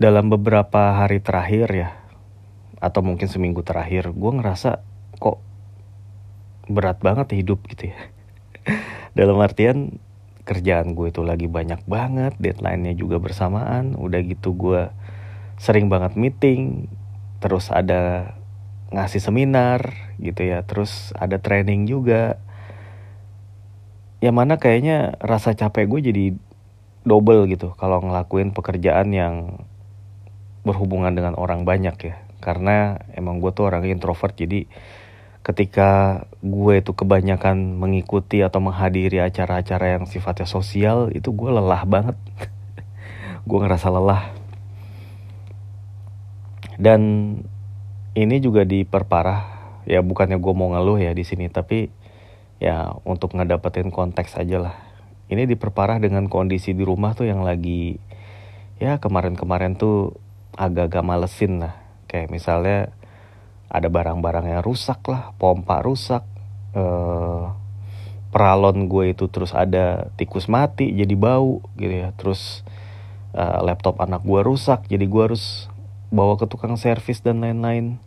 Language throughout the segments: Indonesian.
dalam beberapa hari terakhir ya atau mungkin seminggu terakhir gue ngerasa kok berat banget hidup gitu ya. Dalam artian kerjaan gue itu lagi banyak banget deadline-nya juga bersamaan udah gitu gue sering banget meeting terus ada ngasih seminar gitu ya terus ada training juga. Yang mana kayaknya rasa capek gue jadi double gitu kalau ngelakuin pekerjaan yang berhubungan dengan orang banyak ya. Karena emang gue tuh orang introvert jadi ketika gue itu kebanyakan mengikuti atau menghadiri acara-acara yang sifatnya sosial itu gue lelah banget. Gue ngerasa lelah. Dan ini juga diperparah. Ya bukannya gue mau ngeluh ya di sini tapi ya untuk ngedapetin konteks aja lah. Ini diperparah dengan kondisi di rumah tuh yang lagi ya kemarin-kemarin tuh agak-agak malesin lah. Kayak misalnya ada barang-barang yang rusak lah pompa rusak eh, peralon gue itu terus ada tikus mati jadi bau gitu ya. Terus eh, laptop anak gue rusak jadi gue harus bawa ke tukang servis dan lain-lain.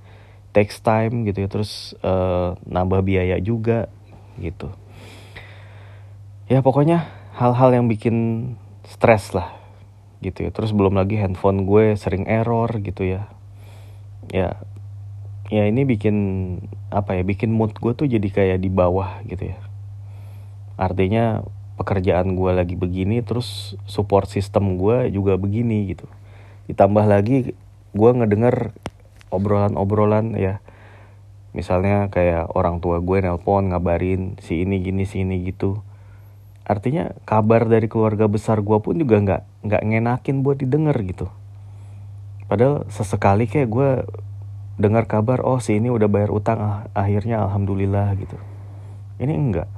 Takes time gitu ya terus eh, nambah biaya juga gitu. Ya pokoknya hal-hal yang bikin stres lah gitu ya. Terus belum lagi handphone gue sering error gitu ya. Ya ya ini bikin apa ya bikin mood gue tuh jadi kayak di bawah gitu ya. Artinya pekerjaan gue lagi begini terus support system gue juga begini gitu. Ditambah lagi gue ngedenger obrolan-obrolan ya. Misalnya kayak orang tua gue nelpon ngabarin si ini gini si ini gitu artinya kabar dari keluarga besar gue pun juga nggak nggak ngenakin buat didengar gitu. Padahal sesekali kayak gue dengar kabar oh si ini udah bayar utang ah, akhirnya alhamdulillah gitu. Ini enggak.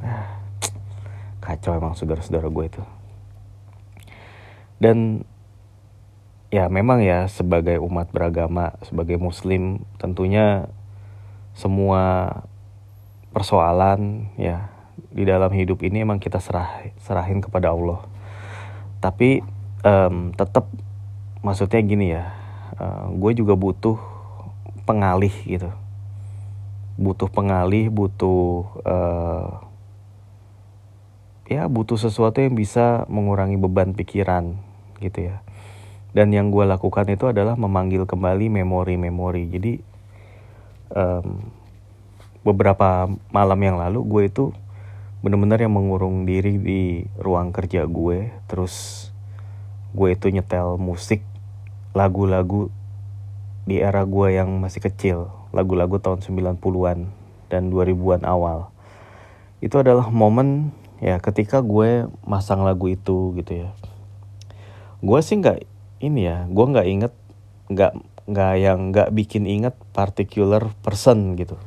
Kacau emang saudara-saudara gue itu. Dan ya memang ya sebagai umat beragama sebagai muslim tentunya semua persoalan ya di dalam hidup ini emang kita serah serahin kepada Allah. Tapi um, tetap maksudnya gini ya uh, gue juga butuh pengalih gitu. Butuh pengalih butuh uh, ya butuh sesuatu yang bisa mengurangi beban pikiran gitu ya. Dan yang gue lakukan itu adalah memanggil kembali memori-memori. Jadi um, beberapa malam yang lalu gue itu bener-bener yang mengurung diri di ruang kerja gue. Terus gue itu nyetel musik lagu-lagu di era gue yang masih kecil. Lagu-lagu tahun 90-an dan 2000-an awal. Itu adalah momen ya ketika gue masang lagu itu gitu ya. Gue sih nggak ini ya gue nggak inget nggak nggak yang nggak bikin inget particular person gitu.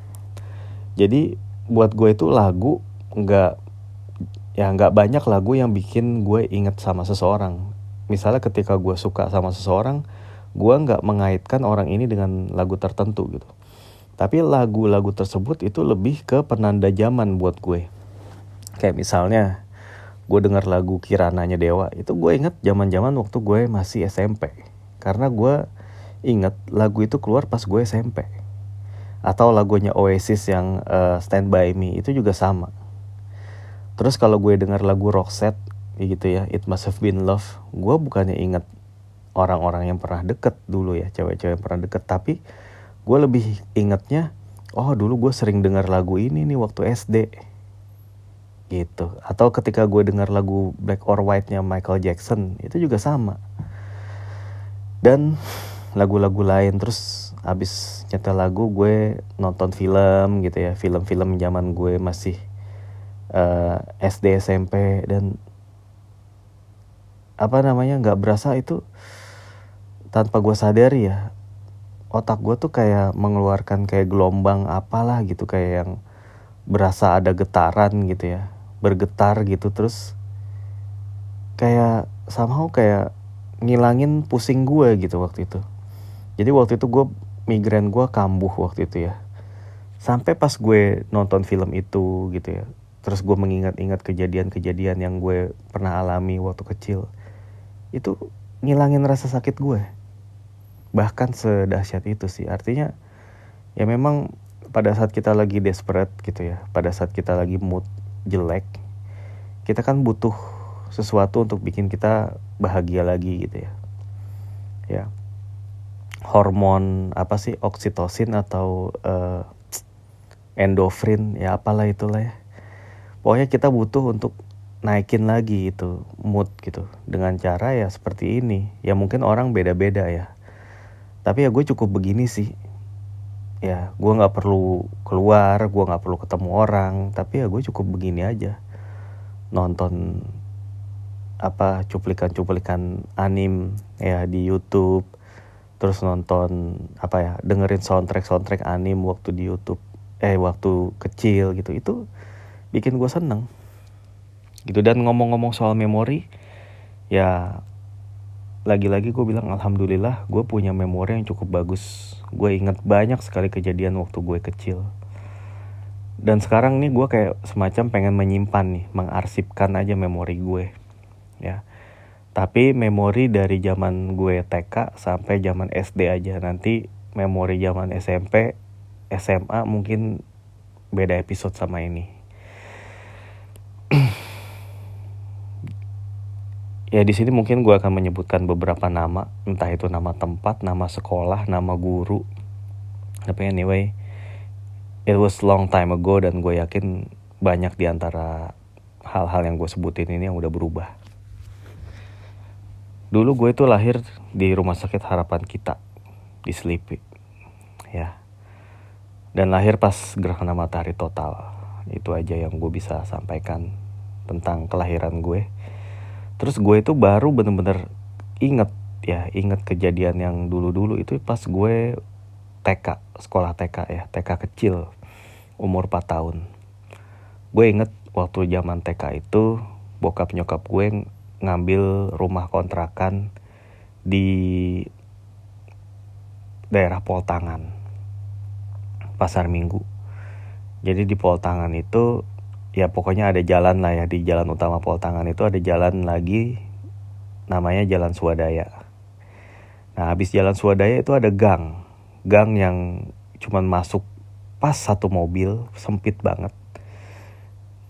Jadi buat gue itu lagu nggak ya nggak banyak lagu yang bikin gue inget sama seseorang. Misalnya ketika gue suka sama seseorang gue nggak mengaitkan orang ini dengan lagu tertentu gitu. Tapi lagu-lagu tersebut itu lebih ke penanda zaman buat gue. Kayak misalnya gue dengar lagu Kirananya Dewa itu gue inget zaman-zaman waktu gue masih SMP karena gue inget lagu itu keluar pas gue SMP atau lagunya Oasis yang uh, Stand By Me itu juga sama Terus kalau gue denger lagu Roxette gitu ya, It Must Have Been Love, gue bukannya inget orang-orang yang pernah deket dulu ya, cewek-cewek yang pernah deket, tapi gue lebih ingetnya, oh dulu gue sering denger lagu ini nih waktu SD, gitu. Atau ketika gue denger lagu Black or White-nya Michael Jackson, itu juga sama. Dan lagu-lagu lain terus abis nyetel lagu gue nonton film gitu ya film-film zaman gue masih uh, eh, SD SMP dan apa namanya nggak berasa itu tanpa gue sadari ya otak gue tuh kayak mengeluarkan kayak gelombang apalah gitu kayak yang berasa ada getaran gitu ya bergetar gitu terus kayak somehow kayak ngilangin pusing gue gitu waktu itu. Jadi waktu itu gue migrain gue kambuh waktu itu ya. Sampai pas gue nonton film itu gitu ya terus gue mengingat-ingat kejadian-kejadian yang gue pernah alami waktu kecil. Itu ngilangin rasa sakit gue bahkan sedahsyat itu sih. Artinya ya memang pada saat kita lagi desperate gitu ya pada saat kita lagi mood jelek kita kan butuh sesuatu untuk bikin kita bahagia lagi gitu ya. Ya. Hormon apa sih? Oksitosin atau uh, endorfin ya apalah itulah ya pokoknya kita butuh untuk naikin lagi itu mood gitu. Dengan cara ya seperti ini. Ya mungkin orang beda-beda ya. Tapi ya gue cukup begini sih. Ya gue nggak perlu keluar gue nggak perlu ketemu orang. Tapi ya gue cukup begini aja. Nonton apa cuplikan-cuplikan anim ya di YouTube. Terus nonton apa ya dengerin soundtrack soundtrack anim waktu di YouTube. Eh waktu kecil gitu. Itu bikin gue seneng. Gitu dan ngomong-ngomong soal memori ya lagi-lagi gue bilang alhamdulillah gue punya memori yang cukup bagus. Gue inget banyak sekali kejadian waktu gue kecil. Dan sekarang nih gue kayak semacam pengen menyimpan nih mengarsipkan aja memori gue ya. Tapi memori dari zaman gue TK sampai zaman SD aja. Nanti memori zaman SMP SMA mungkin beda episode sama ini Ya di sini mungkin gue akan menyebutkan beberapa nama, entah itu nama tempat, nama sekolah, nama guru. Tapi anyway, it was long time ago dan gue yakin banyak di antara hal-hal yang gue sebutin ini yang udah berubah. Dulu gue itu lahir di rumah sakit harapan kita di Sleepy, ya. Dan lahir pas gerhana matahari total. Itu aja yang gue bisa sampaikan tentang kelahiran gue terus gue itu baru bener-bener inget ya inget kejadian yang dulu-dulu itu pas gue TK sekolah TK ya TK kecil umur 4 tahun. Gue inget waktu zaman TK itu bokap nyokap gue ngambil rumah kontrakan di daerah Poltangan pasar minggu. Jadi di Poltangan itu ya pokoknya ada jalan lah ya di jalan utama Poltangan itu ada jalan lagi namanya Jalan Swadaya. Nah habis Jalan Swadaya itu ada gang, gang yang cuman masuk pas satu mobil sempit banget.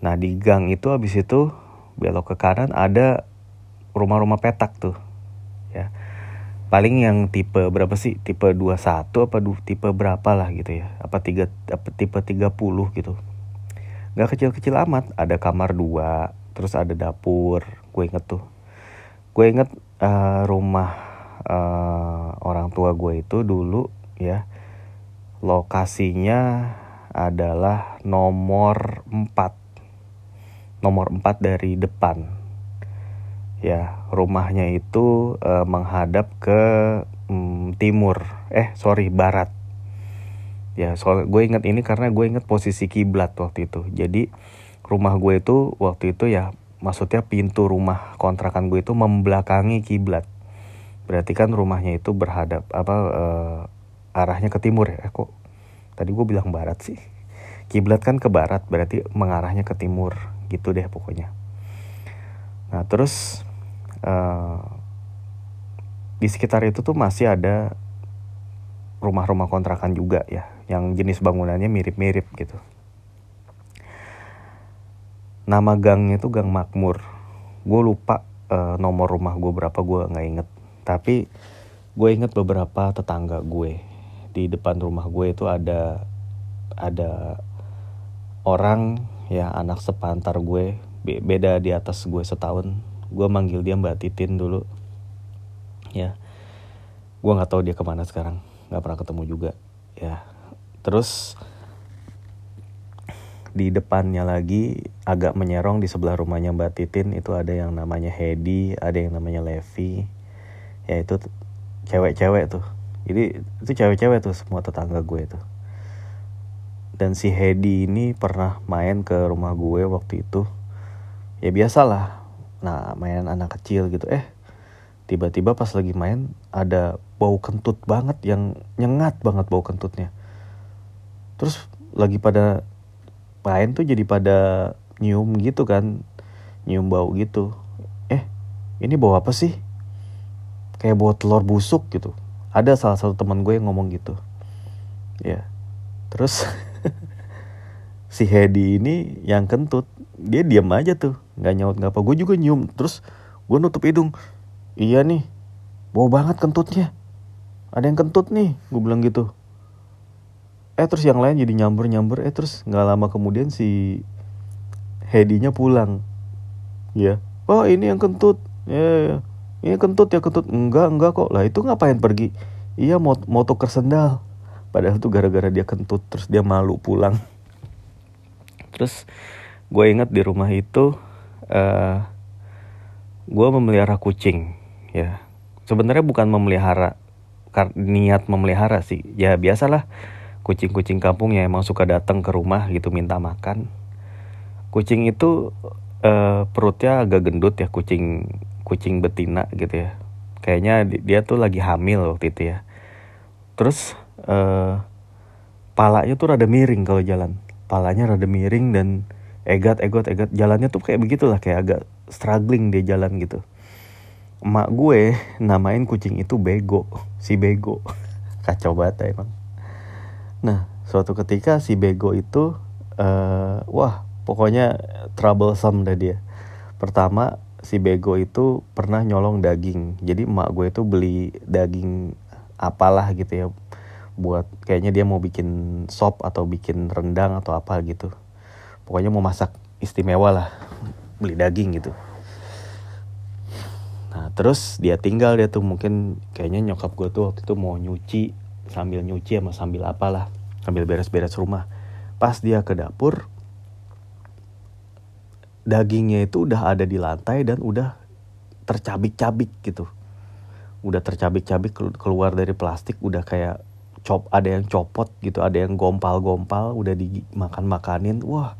Nah di gang itu habis itu belok ke kanan ada rumah-rumah petak tuh ya. Paling yang tipe berapa sih? Tipe 21 apa tipe berapa lah gitu ya. Apa tiga apa tipe 30 gitu nggak kecil-kecil amat. Ada kamar dua terus ada dapur. Gue inget tuh. Gue inget uh, rumah uh, orang tua gue itu dulu ya lokasinya adalah nomor 4 nomor 4 dari depan. Ya rumahnya itu uh, menghadap ke um, timur. Eh sorry barat ya soal gue inget ini karena gue inget posisi kiblat waktu itu. Jadi rumah gue itu waktu itu ya maksudnya pintu rumah kontrakan gue itu membelakangi kiblat. Berarti kan rumahnya itu berhadap apa uh, arahnya ke timur ya? Eh, kok tadi gue bilang barat sih? Kiblat kan ke barat berarti mengarahnya ke timur gitu deh pokoknya. Nah terus uh, di sekitar itu tuh masih ada rumah-rumah kontrakan juga ya yang jenis bangunannya mirip-mirip gitu. Nama gangnya itu Gang Makmur. Gue lupa uh, nomor rumah gue berapa gue nggak inget. Tapi gue inget beberapa tetangga gue di depan rumah gue itu ada ada orang ya anak sepantar gue beda di atas gue setahun. Gue manggil dia Mbak Titin dulu. Ya, gue nggak tahu dia ke mana sekarang. Nggak pernah ketemu juga. Ya, Terus di depannya lagi agak menyerong di sebelah rumahnya Mbak Titin itu ada yang namanya Hedi, ada yang namanya Levi. Ya itu cewek-cewek tuh. Jadi itu cewek-cewek tuh semua tetangga gue tuh. Dan si Hedi ini pernah main ke rumah gue waktu itu. Ya biasalah. Nah, main anak kecil gitu. Eh, tiba-tiba pas lagi main ada bau kentut banget yang nyengat banget bau kentutnya. Terus lagi pada main tuh jadi pada nyium gitu kan nyium bau gitu. Eh ini bau apa sih? Kayak bawa telur busuk gitu. Ada salah satu teman gue yang ngomong gitu. Ya terus si Hedi ini yang kentut dia diam aja tuh nggak nyaut nggak apa gue juga nyium terus gue nutup hidung. Iya nih bau banget kentutnya. Ada yang kentut nih gue bilang gitu. Eh terus yang lain jadi nyamber nyamber eh terus nggak lama kemudian si Hedinya pulang. Ya oh ini yang kentut. Ya, ya, ya ini kentut ya kentut. Enggak enggak kok. Lah itu ngapain pergi? Iya mau mau tuker padahal tuh gara-gara dia kentut terus dia malu pulang. Terus gue inget di rumah itu uh, eh, gue memelihara kucing ya sebenarnya bukan memelihara niat memelihara sih. Ya biasalah. Kucing-kucing kampung ya emang suka datang ke rumah gitu minta makan. Kucing itu uh, perutnya agak gendut ya kucing kucing betina gitu ya. Kayaknya dia tuh lagi hamil waktu itu ya. Terus uh, palanya tuh rada miring kalau jalan. Palanya rada miring dan egat egot egat jalannya tuh kayak begitulah kayak agak struggling dia jalan gitu emak gue namain kucing itu bego si bego. Kacau banget emang. Nah suatu ketika si bego itu uh, wah pokoknya troublesome dah dia. Pertama si bego itu pernah nyolong daging. Jadi emak gue itu beli daging apalah gitu ya buat kayaknya dia mau bikin sop atau bikin rendang atau apa gitu. Pokoknya mau masak istimewa lah beli daging gitu nah terus dia tinggal dia tuh mungkin kayaknya nyokap gue tuh waktu itu mau nyuci sambil nyuci sama sambil apalah sambil beres-beres rumah. Pas dia ke dapur dagingnya itu udah ada di lantai dan udah tercabik-cabik gitu. Udah tercabik-cabik keluar dari plastik udah kayak cop ada yang copot gitu ada yang gompal-gompal udah dimakan makanin wah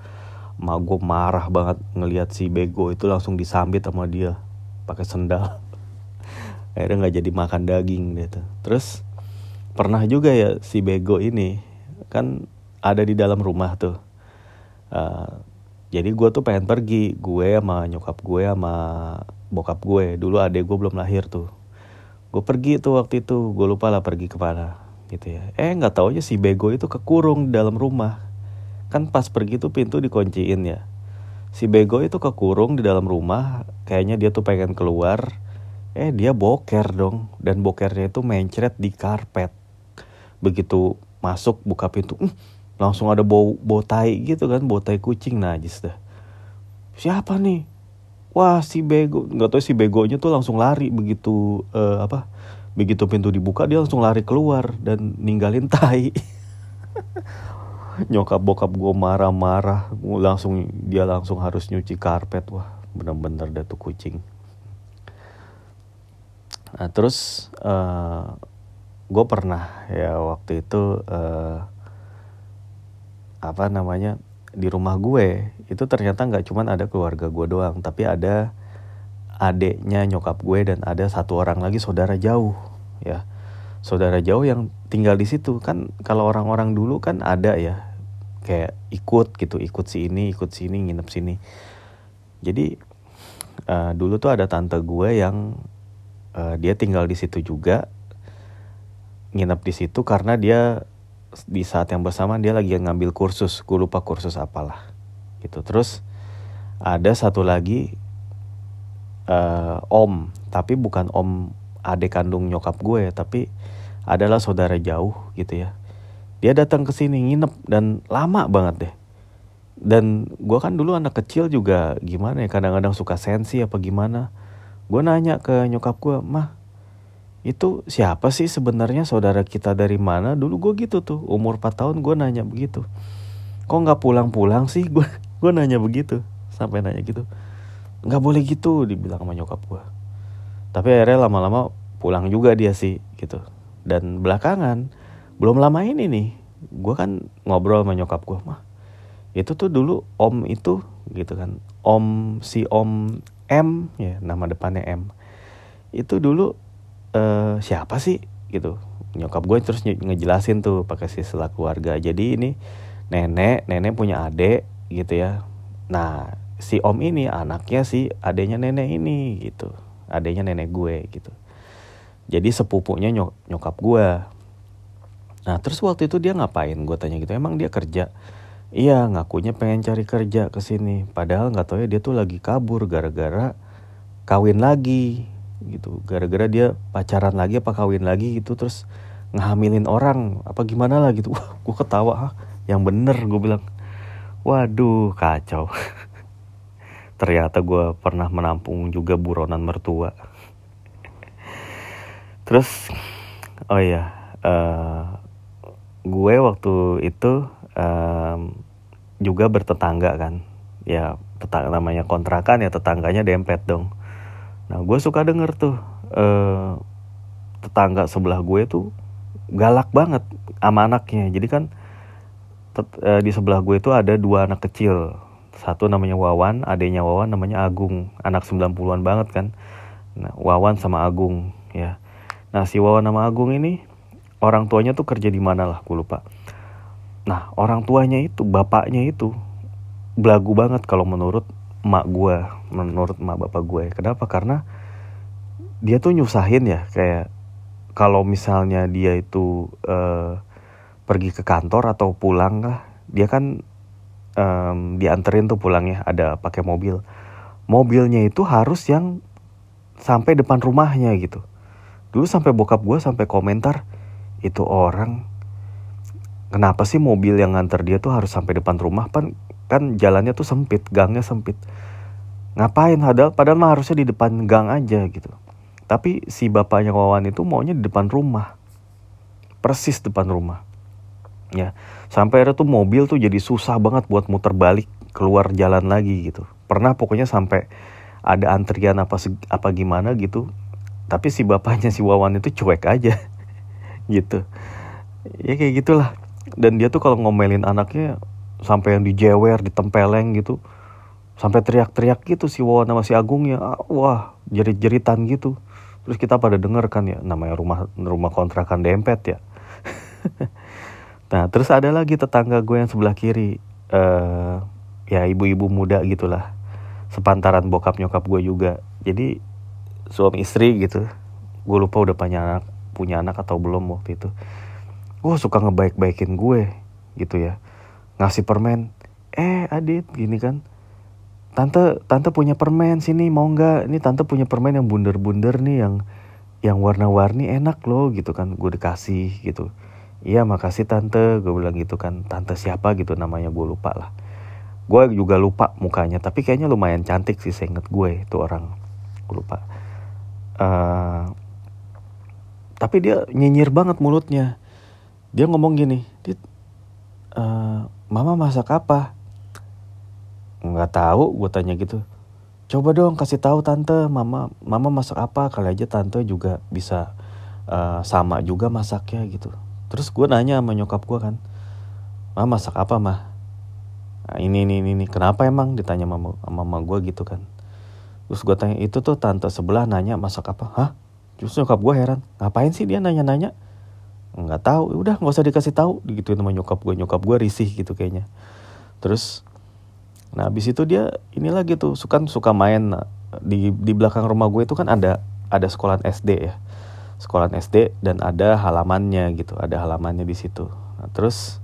mak gue marah banget ngelihat si bego itu langsung disambit sama dia pakai sendal. Akhirnya nggak jadi makan daging gitu terus pernah juga ya si bego ini kan ada di dalam rumah tuh. Uh, jadi gue tuh pengen pergi gue sama nyokap gue sama bokap gue. Dulu adek gue belum lahir tuh. Gue pergi tuh waktu itu gue lupa lah pergi ke mana gitu ya. Eh nggak aja si bego itu kekurung di dalam rumah. Kan pas pergi tuh pintu dikunciin ya si bego itu kekurung di dalam rumah kayaknya dia tuh pengen keluar. Eh dia boker dong dan bokernya itu mencret di karpet. Begitu masuk buka pintu uh, langsung ada bau bau tai gitu kan bau tai kucing najis dah. Siapa nih? Wah si bego. Nggak tahu si begonya tuh langsung lari begitu uh, apa begitu pintu dibuka dia langsung lari keluar dan ninggalin tai nyokap bokap gue marah-marah langsung dia langsung harus nyuci karpet. Wah bener-bener dah tuh kucing. Nah terus uh, eh, gue pernah ya waktu itu uh, apa namanya di rumah gue itu ternyata nggak cuman ada keluarga gue doang tapi ada adeknya nyokap gue dan ada satu orang lagi saudara jauh ya. Saudara jauh yang tinggal di situ. Kan kalau orang-orang dulu kan ada ya kayak ikut gitu ikut si ini ikut sini nginep sini. Jadi uh, dulu tuh ada tante gue yang uh, dia tinggal di situ juga nginep di situ karena dia di saat yang bersamaan dia lagi ngambil kursus. Gue lupa kursus apalah gitu. Terus ada satu lagi uh, om tapi bukan om adik kandung nyokap gue tapi adalah saudara jauh gitu ya. Dia datang ke sini nginep dan lama banget deh. Dan gue kan dulu anak kecil juga gimana ya kadang-kadang suka sensi apa gimana. Gue nanya ke nyokap gue mah itu siapa sih sebenarnya saudara kita dari mana? Dulu gue gitu tuh umur 4 tahun gue nanya begitu. Kok nggak pulang-pulang sih? Gue gue nanya begitu sampai nanya gitu. Nggak boleh gitu dibilang sama nyokap gue tapi akhirnya lama-lama pulang juga dia sih gitu dan belakangan belum lama ini nih gue kan ngobrol sama nyokap gue mah itu tuh dulu om itu gitu kan. Om si om M ya nama depannya M. Itu dulu uh, siapa sih? Gitu. Nyokap gue terus ngejelasin tuh pakai sila keluarga. Jadi ini nenek nenek punya adik gitu ya. Nah si om ini anaknya si adiknya nenek ini gitu. Adiknya nenek gue gitu jadi sepupunya nyok nyokap gue nah terus waktu itu dia ngapain? Gue tanya gitu emang dia kerja? Iya ngakunya pengen cari kerja ke sini. Padahal nggak tahu ya dia tuh lagi kabur gara-gara kawin lagi gitu. Gara-gara dia pacaran lagi apa kawin lagi gitu terus ngehamilin orang apa gimana lah gitu. Wah gue ketawa ha? yang bener gue bilang. Waduh kacau. Ternyata gue pernah menampung juga buronan mertua terus oh iya uh, gue waktu itu um, juga bertetangga kan. Ya tetangga namanya kontrakan ya tetangganya dempet dong. Nah gue suka denger tuh uh, tetangga sebelah gue tuh galak banget sama anaknya. Jadi kan uh, di sebelah gue itu ada dua anak kecil. Satu namanya Wawan adanya Wawan namanya Agung. Anak 90-an banget kan. Nah, Wawan sama Agung ya nah si Wawan sama Agung ini orang tuanya tuh kerja di mana lah gue lupa. Nah orang tuanya itu bapaknya itu belagu banget kalau menurut emak gue menurut emak bapak gue kenapa? Karena dia tuh nyusahin ya kayak kalau misalnya dia itu uh, pergi ke kantor atau pulang lah dia kan um, dianterin tuh pulangnya ada pakai mobil. Mobilnya itu harus yang sampai depan rumahnya gitu dulu sampai bokap gue sampai komentar itu orang kenapa sih mobil yang nganter dia tuh harus sampai depan rumah? Kan kan jalannya tuh sempit gangnya sempit. Ngapain? Padahal padahal mah harusnya di depan gang aja gitu. Tapi si bapaknya Wawan itu maunya di depan rumah. Persis depan rumah. Ya sampai ada tuh mobil tuh jadi susah banget buat muter balik keluar jalan lagi gitu. Pernah pokoknya sampai ada antrian apa apa gimana gitu tapi si bapaknya si Wawan itu cuek aja. Gitu. Ya kayak gitulah. Dan dia tuh kalau ngomelin anaknya sampai yang dijewer ditempeleng gitu sampai teriak-teriak gitu si Wawan sama si Agung ya ah, wah jerit-jeritan gitu. Terus kita pada denger kan ya namanya rumah rumah kontrakan dempet ya. Nah terus ada lagi tetangga gue yang sebelah kiri. Uh, ya ibu-ibu muda gitulah. Sepantaran bokap nyokap gue juga. Jadi suami istri gitu. Gue lupa udah punya anak punya anak atau belum waktu itu. Gue suka ngebaik-baikin gue gitu ya. Ngasih permen eh adit gini kan. Tante tante punya permen sini mau nggak? Ini tante punya permen yang bunder-bunder nih yang yang warna-warni enak loh gitu kan. Gue dikasih gitu. Iya makasih tante gue bilang gitu kan. Tante siapa? gitu namanya gue lupa lah. Gue juga lupa mukanya tapi kayaknya lumayan cantik sih saya inget gue itu orang. Gue lupa uh, tapi dia nyinyir banget mulutnya. Dia ngomong gini dit uh, mama masak apa? Nggak tahu gue tanya gitu. Coba dong kasih tahu tante mama mama masak apa? Kali aja tante juga bisa uh, sama juga masaknya gitu. Terus gue nanya sama nyokap gue kan mama masak apa mah nah, ini ini ini kenapa emang? Ditanya mama mama gue gitu kan terus gue tanya itu tuh tante sebelah nanya masak apa? Hah? Justru nyokap gue heran, ngapain sih dia nanya-nanya? Nggak tahu, udah nggak usah dikasih tahu, gitu sama nyokap gue. Nyokap gue risih gitu kayaknya. Terus, nah abis itu dia ini lagi tuh suka suka main. Di di belakang rumah gue itu kan ada ada sekolah SD ya, sekolah SD dan ada halamannya gitu, ada halamannya di situ. Nah, terus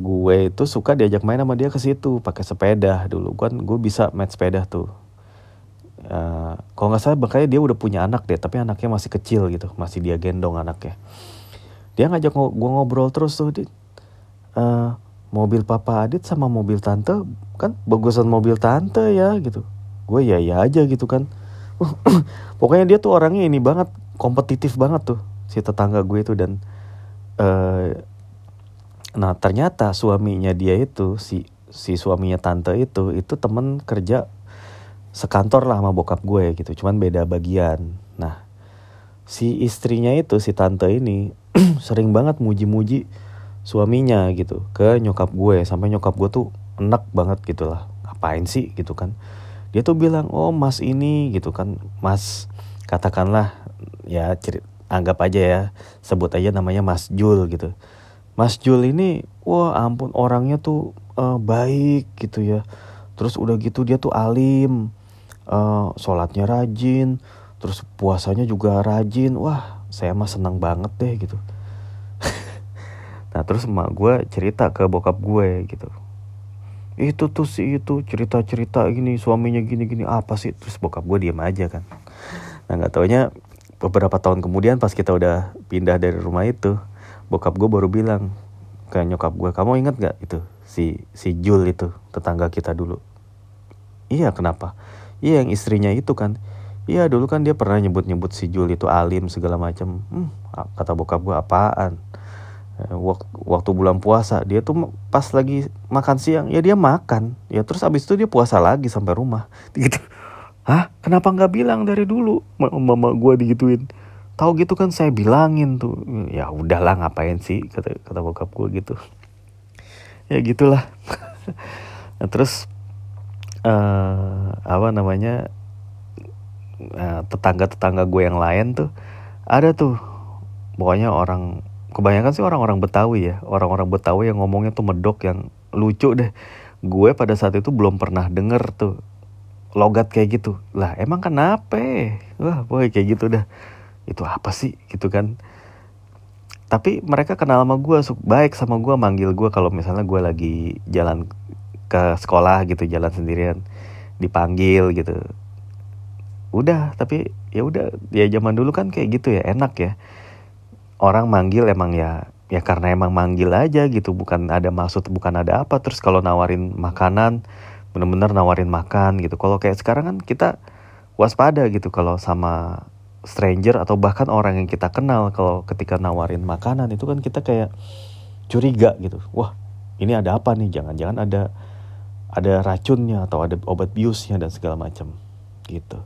gue itu suka diajak main sama dia ke situ pakai sepeda. Dulu kan gue bisa main sepeda tuh uh, kalau nggak salah makanya dia udah punya anak deh tapi anaknya masih kecil gitu masih dia gendong anaknya. Dia ngajak ng gue ngobrol terus tuh di uh, mobil papa Adit sama mobil tante kan bagusan mobil tante ya gitu. Gue ya ya aja gitu kan. Pokoknya dia tuh orangnya ini banget kompetitif banget tuh si tetangga gue itu. Dan uh, nah ternyata suaminya dia itu si si suaminya tante itu itu temen kerja sekantor lah sama bokap gue gitu cuman beda bagian. Nah si istrinya itu si tante ini sering banget muji-muji suaminya gitu ke nyokap gue sampai nyokap gue tuh enak banget gitu lah ngapain sih? gitu kan. Dia tuh bilang oh mas ini gitu kan. Mas katakanlah ya cerit anggap aja ya sebut aja namanya mas Jul gitu. Mas Jul ini wah ampun orangnya tuh uh, baik gitu ya. Terus udah gitu dia tuh alim uh, sholatnya rajin terus puasanya juga rajin. Wah saya mah senang banget deh gitu. Nah terus emak gue cerita ke bokap gue gitu. Itu tuh si itu cerita cerita gini suaminya gini gini apa sih? Terus bokap gue diam aja kan. Nah nggak taunya beberapa tahun kemudian pas kita udah pindah dari rumah itu bokap gue baru bilang ke nyokap gue kamu inget gak itu si si Jul itu tetangga kita dulu? Iya kenapa iya yang istrinya itu kan. Iya dulu kan dia pernah nyebut-nyebut si Jul itu alim segala macam. Hmm, kata bokap gue apaan? Eh, waktu bulan puasa dia tuh pas lagi makan siang ya dia makan. Ya terus abis itu dia puasa lagi sampai rumah. Gitu. Hah? Kenapa nggak bilang dari dulu? Mama gue digituin. Tahu gitu kan saya bilangin tuh. Ya udahlah ngapain sih kata kata bokap gue gitu. Ya gitulah. Nah, terus uh, apa namanya uh, tetangga-tetangga gue yang lain tuh ada tuh. Pokoknya orang kebanyakan sih orang-orang Betawi ya. Orang-orang Betawi yang ngomongnya tuh medok yang lucu deh. Gue pada saat itu belum pernah denger tuh logat kayak gitu. Lah emang kenapa? Wah boy kayak gitu dah. Itu apa sih? Gitu kan. Tapi mereka kenal sama gue baik sama gue manggil gue kalau misalnya gue lagi jalan ke sekolah gitu jalan sendirian dipanggil gitu. Udah tapi ya udah ya zaman dulu kan kayak gitu ya enak ya. Orang manggil emang ya ya karena emang manggil aja gitu bukan ada maksud bukan ada apa. Terus kalau nawarin makanan bener-bener nawarin makan gitu. Kalau kayak sekarang kan kita waspada gitu kalau sama stranger atau bahkan orang yang kita kenal kalau ketika nawarin makanan itu kan kita kayak curiga gitu. Wah ini ada apa nih? Jangan-jangan ada ada racunnya atau ada obat biusnya dan segala macam gitu.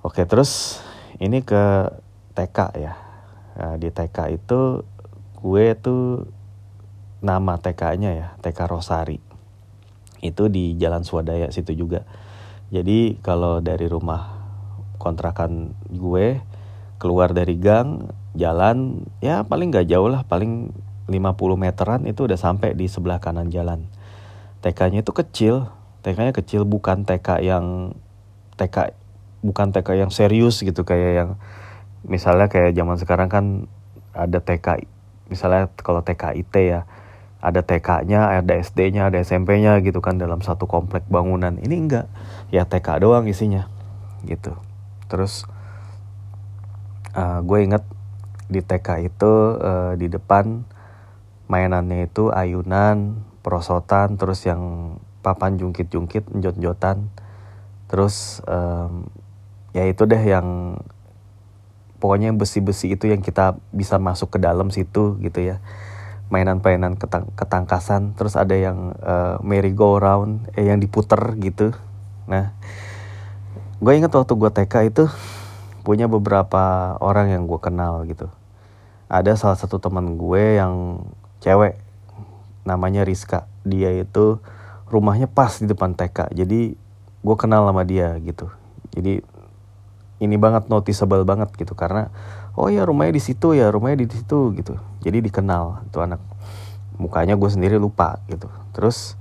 Oke terus ini ke TK ya. Nah, di TK itu gue tuh nama TK-nya ya TK Rosari. Itu di Jalan Swadaya situ juga. Jadi kalau dari rumah kontrakan gue keluar dari gang jalan ya paling gak jauh lah paling 50 meteran itu udah sampai di sebelah kanan jalan TK-nya itu kecil. TK-nya kecil bukan TK yang TK bukan TK yang serius gitu kayak yang misalnya kayak zaman sekarang kan ada TK misalnya kalau TK IT ya ada TK-nya, ada SD-nya, ada SMP-nya gitu kan dalam satu komplek bangunan. Ini enggak, ya TK doang isinya gitu. Terus uh, gue inget di TK itu uh, di depan mainannya itu ayunan perosotan terus yang papan jungkit-jungkit jot-jotan terus um, ya itu deh yang pokoknya besi-besi itu yang kita bisa masuk ke dalam situ gitu ya. Mainan-mainan ketang ketangkasan terus ada yang uh, merry go round eh yang diputer gitu. Nah gue inget waktu gue TK itu punya beberapa orang yang gue kenal gitu. Ada salah satu teman gue yang cewek namanya Rizka. Dia itu rumahnya pas di depan TK jadi gue kenal sama dia gitu. Jadi ini banget noticeable banget gitu. Karena oh ya rumahnya di situ ya rumahnya di situ gitu. Jadi dikenal itu anak. Mukanya gue sendiri lupa gitu. Terus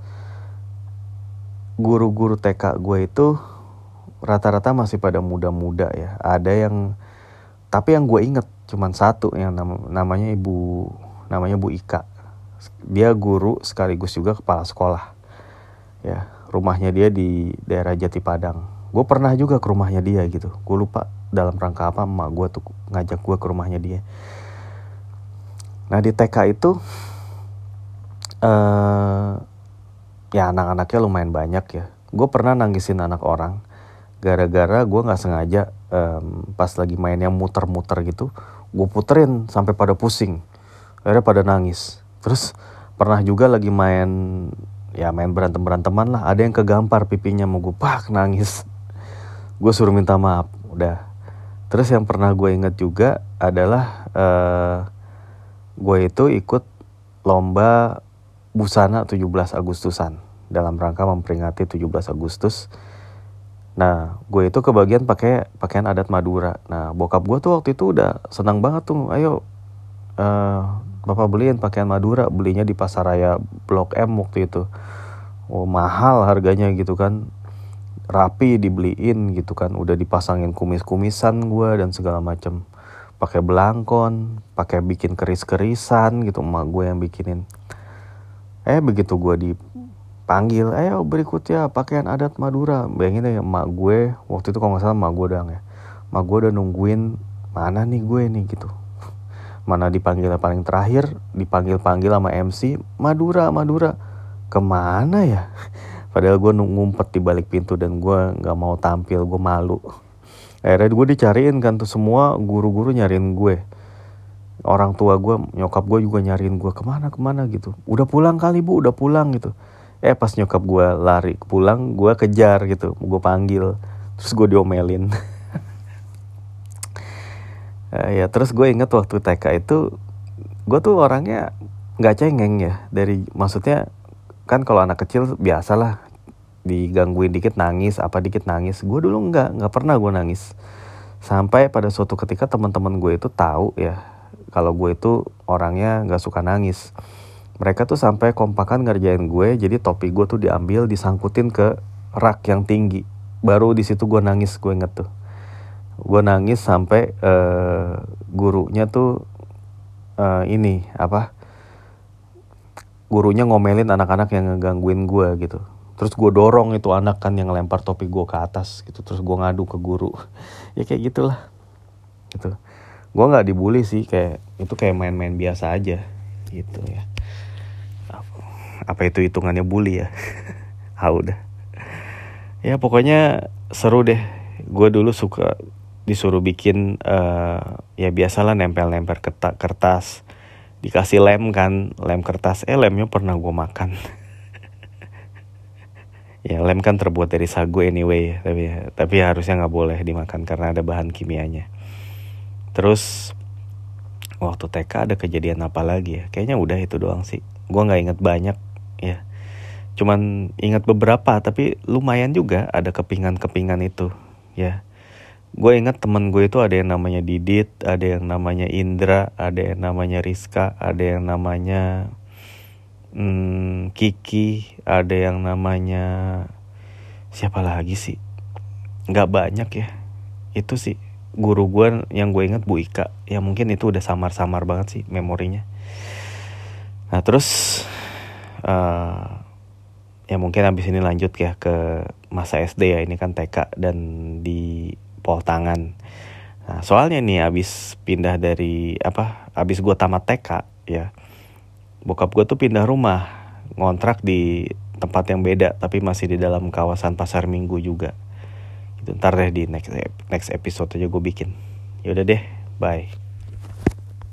guru-guru TK gue itu rata-rata masih pada muda-muda ya. Ada yang tapi yang gue inget cuman satu yang nam namanya ibu namanya Bu Ika dia guru sekaligus juga kepala sekolah. Ya rumahnya dia di daerah Jati Padang. Gue pernah juga ke rumahnya dia gitu. Gue lupa dalam rangka apa emak gue tuh ngajak gue ke rumahnya dia. Nah di TK itu uh, ya anak-anaknya lumayan banyak ya. Gue pernah nangisin anak orang gara-gara gue nggak sengaja um, pas lagi mainnya muter-muter gitu gue puterin sampai pada pusing. Akhirnya pada nangis terus pernah juga lagi main ya main berantem beranteman lah ada yang kegampar pipinya mau gue pak nangis gue suruh minta maaf udah terus yang pernah gue inget juga adalah uh, gue itu ikut lomba busana 17 Agustusan dalam rangka memperingati 17 Agustus Nah, gue itu kebagian pakai pakaian adat Madura. Nah, bokap gue tuh waktu itu udah senang banget tuh. Ayo, uh, bapak beliin pakaian Madura. Belinya di pasar raya Blok M waktu itu. Oh, mahal harganya gitu kan. rapi dibeliin gitu kan udah dipasangin kumis-kumisan gue dan segala macam pakai belangkon pakai bikin keris-kerisan gitu emak gue yang bikinin eh begitu gue dipanggil ayo berikutnya pakaian adat Madura bayangin ya emak gue waktu itu kalau nggak salah emak gue doang ya emak gue udah nungguin mana nih gue nih gitu mana dipanggil paling terakhir dipanggil panggil sama MC Madura Madura. Ke mana ya? Padahal gue ngumpet di balik pintu dan gue nggak mau tampil gue malu. Akhirnya gue dicariin kan tuh semua guru-guru nyariin gue. Orang tua gue nyokap gue juga nyariin gue ke mana ke mana? gitu. Udah pulang kali bu udah pulang gitu. Eh pas nyokap gue lari pulang gue kejar gitu gue panggil. Terus gue diomelin uh, ya terus gue inget waktu TK itu gue tuh orangnya nggak cengeng ya. Dari maksudnya kan kalau anak kecil biasalah digangguin dikit nangis apa dikit nangis. Gue dulu nggak nggak pernah gue nangis. Sampai pada suatu ketika teman-teman gue itu tahu ya kalau gue itu orangnya nggak suka nangis. Mereka tuh sampai kompakan ngerjain gue jadi topi gue tuh diambil disangkutin ke rak yang tinggi. Baru di situ gue nangis gue inget tuh gue nangis sampai uh, gurunya tuh uh, ini apa gurunya ngomelin anak-anak yang ngegangguin gue gitu. Terus gue dorong itu anak kan yang lempar topi gue ke atas gitu. Terus gue ngadu ke guru. Ya kayak gitulah. Gitu. Gue nggak dibully sih kayak itu kayak main-main biasa aja gitu ya. Apa itu hitungannya bully ya? Ah udah ya pokoknya seru deh. Gue dulu suka disuruh bikin uh, ya biasalah nempel-nempel kertas. Dikasih lem kan lem kertas. Eh lemnya pernah gue makan. Ya lem kan terbuat dari sagu anyway tapi tapi harusnya nggak boleh dimakan karena ada bahan kimianya. Terus waktu TK ada kejadian apa lagi ya? Kayaknya udah itu doang sih. Gue nggak inget banyak ya. Cuman ingat beberapa tapi lumayan juga ada kepingan-kepingan itu ya gue ingat temen gue itu ada yang namanya Didit, ada yang namanya Indra, ada yang namanya Rizka, ada yang namanya hmm, Kiki, ada yang namanya siapa lagi sih? Gak banyak ya. Itu sih guru gue yang gue ingat Bu Ika. Ya mungkin itu udah samar-samar banget sih memorinya. Nah terus uh, ya mungkin abis ini lanjut ya ke masa SD ya ini kan TK dan di pol tangan. Nah, soalnya nih abis pindah dari apa? Abis gue tamat TK ya, bokap gue tuh pindah rumah, ngontrak di tempat yang beda tapi masih di dalam kawasan pasar minggu juga. Gitu, ntar deh di next next episode aja gue bikin. Yaudah deh, bye.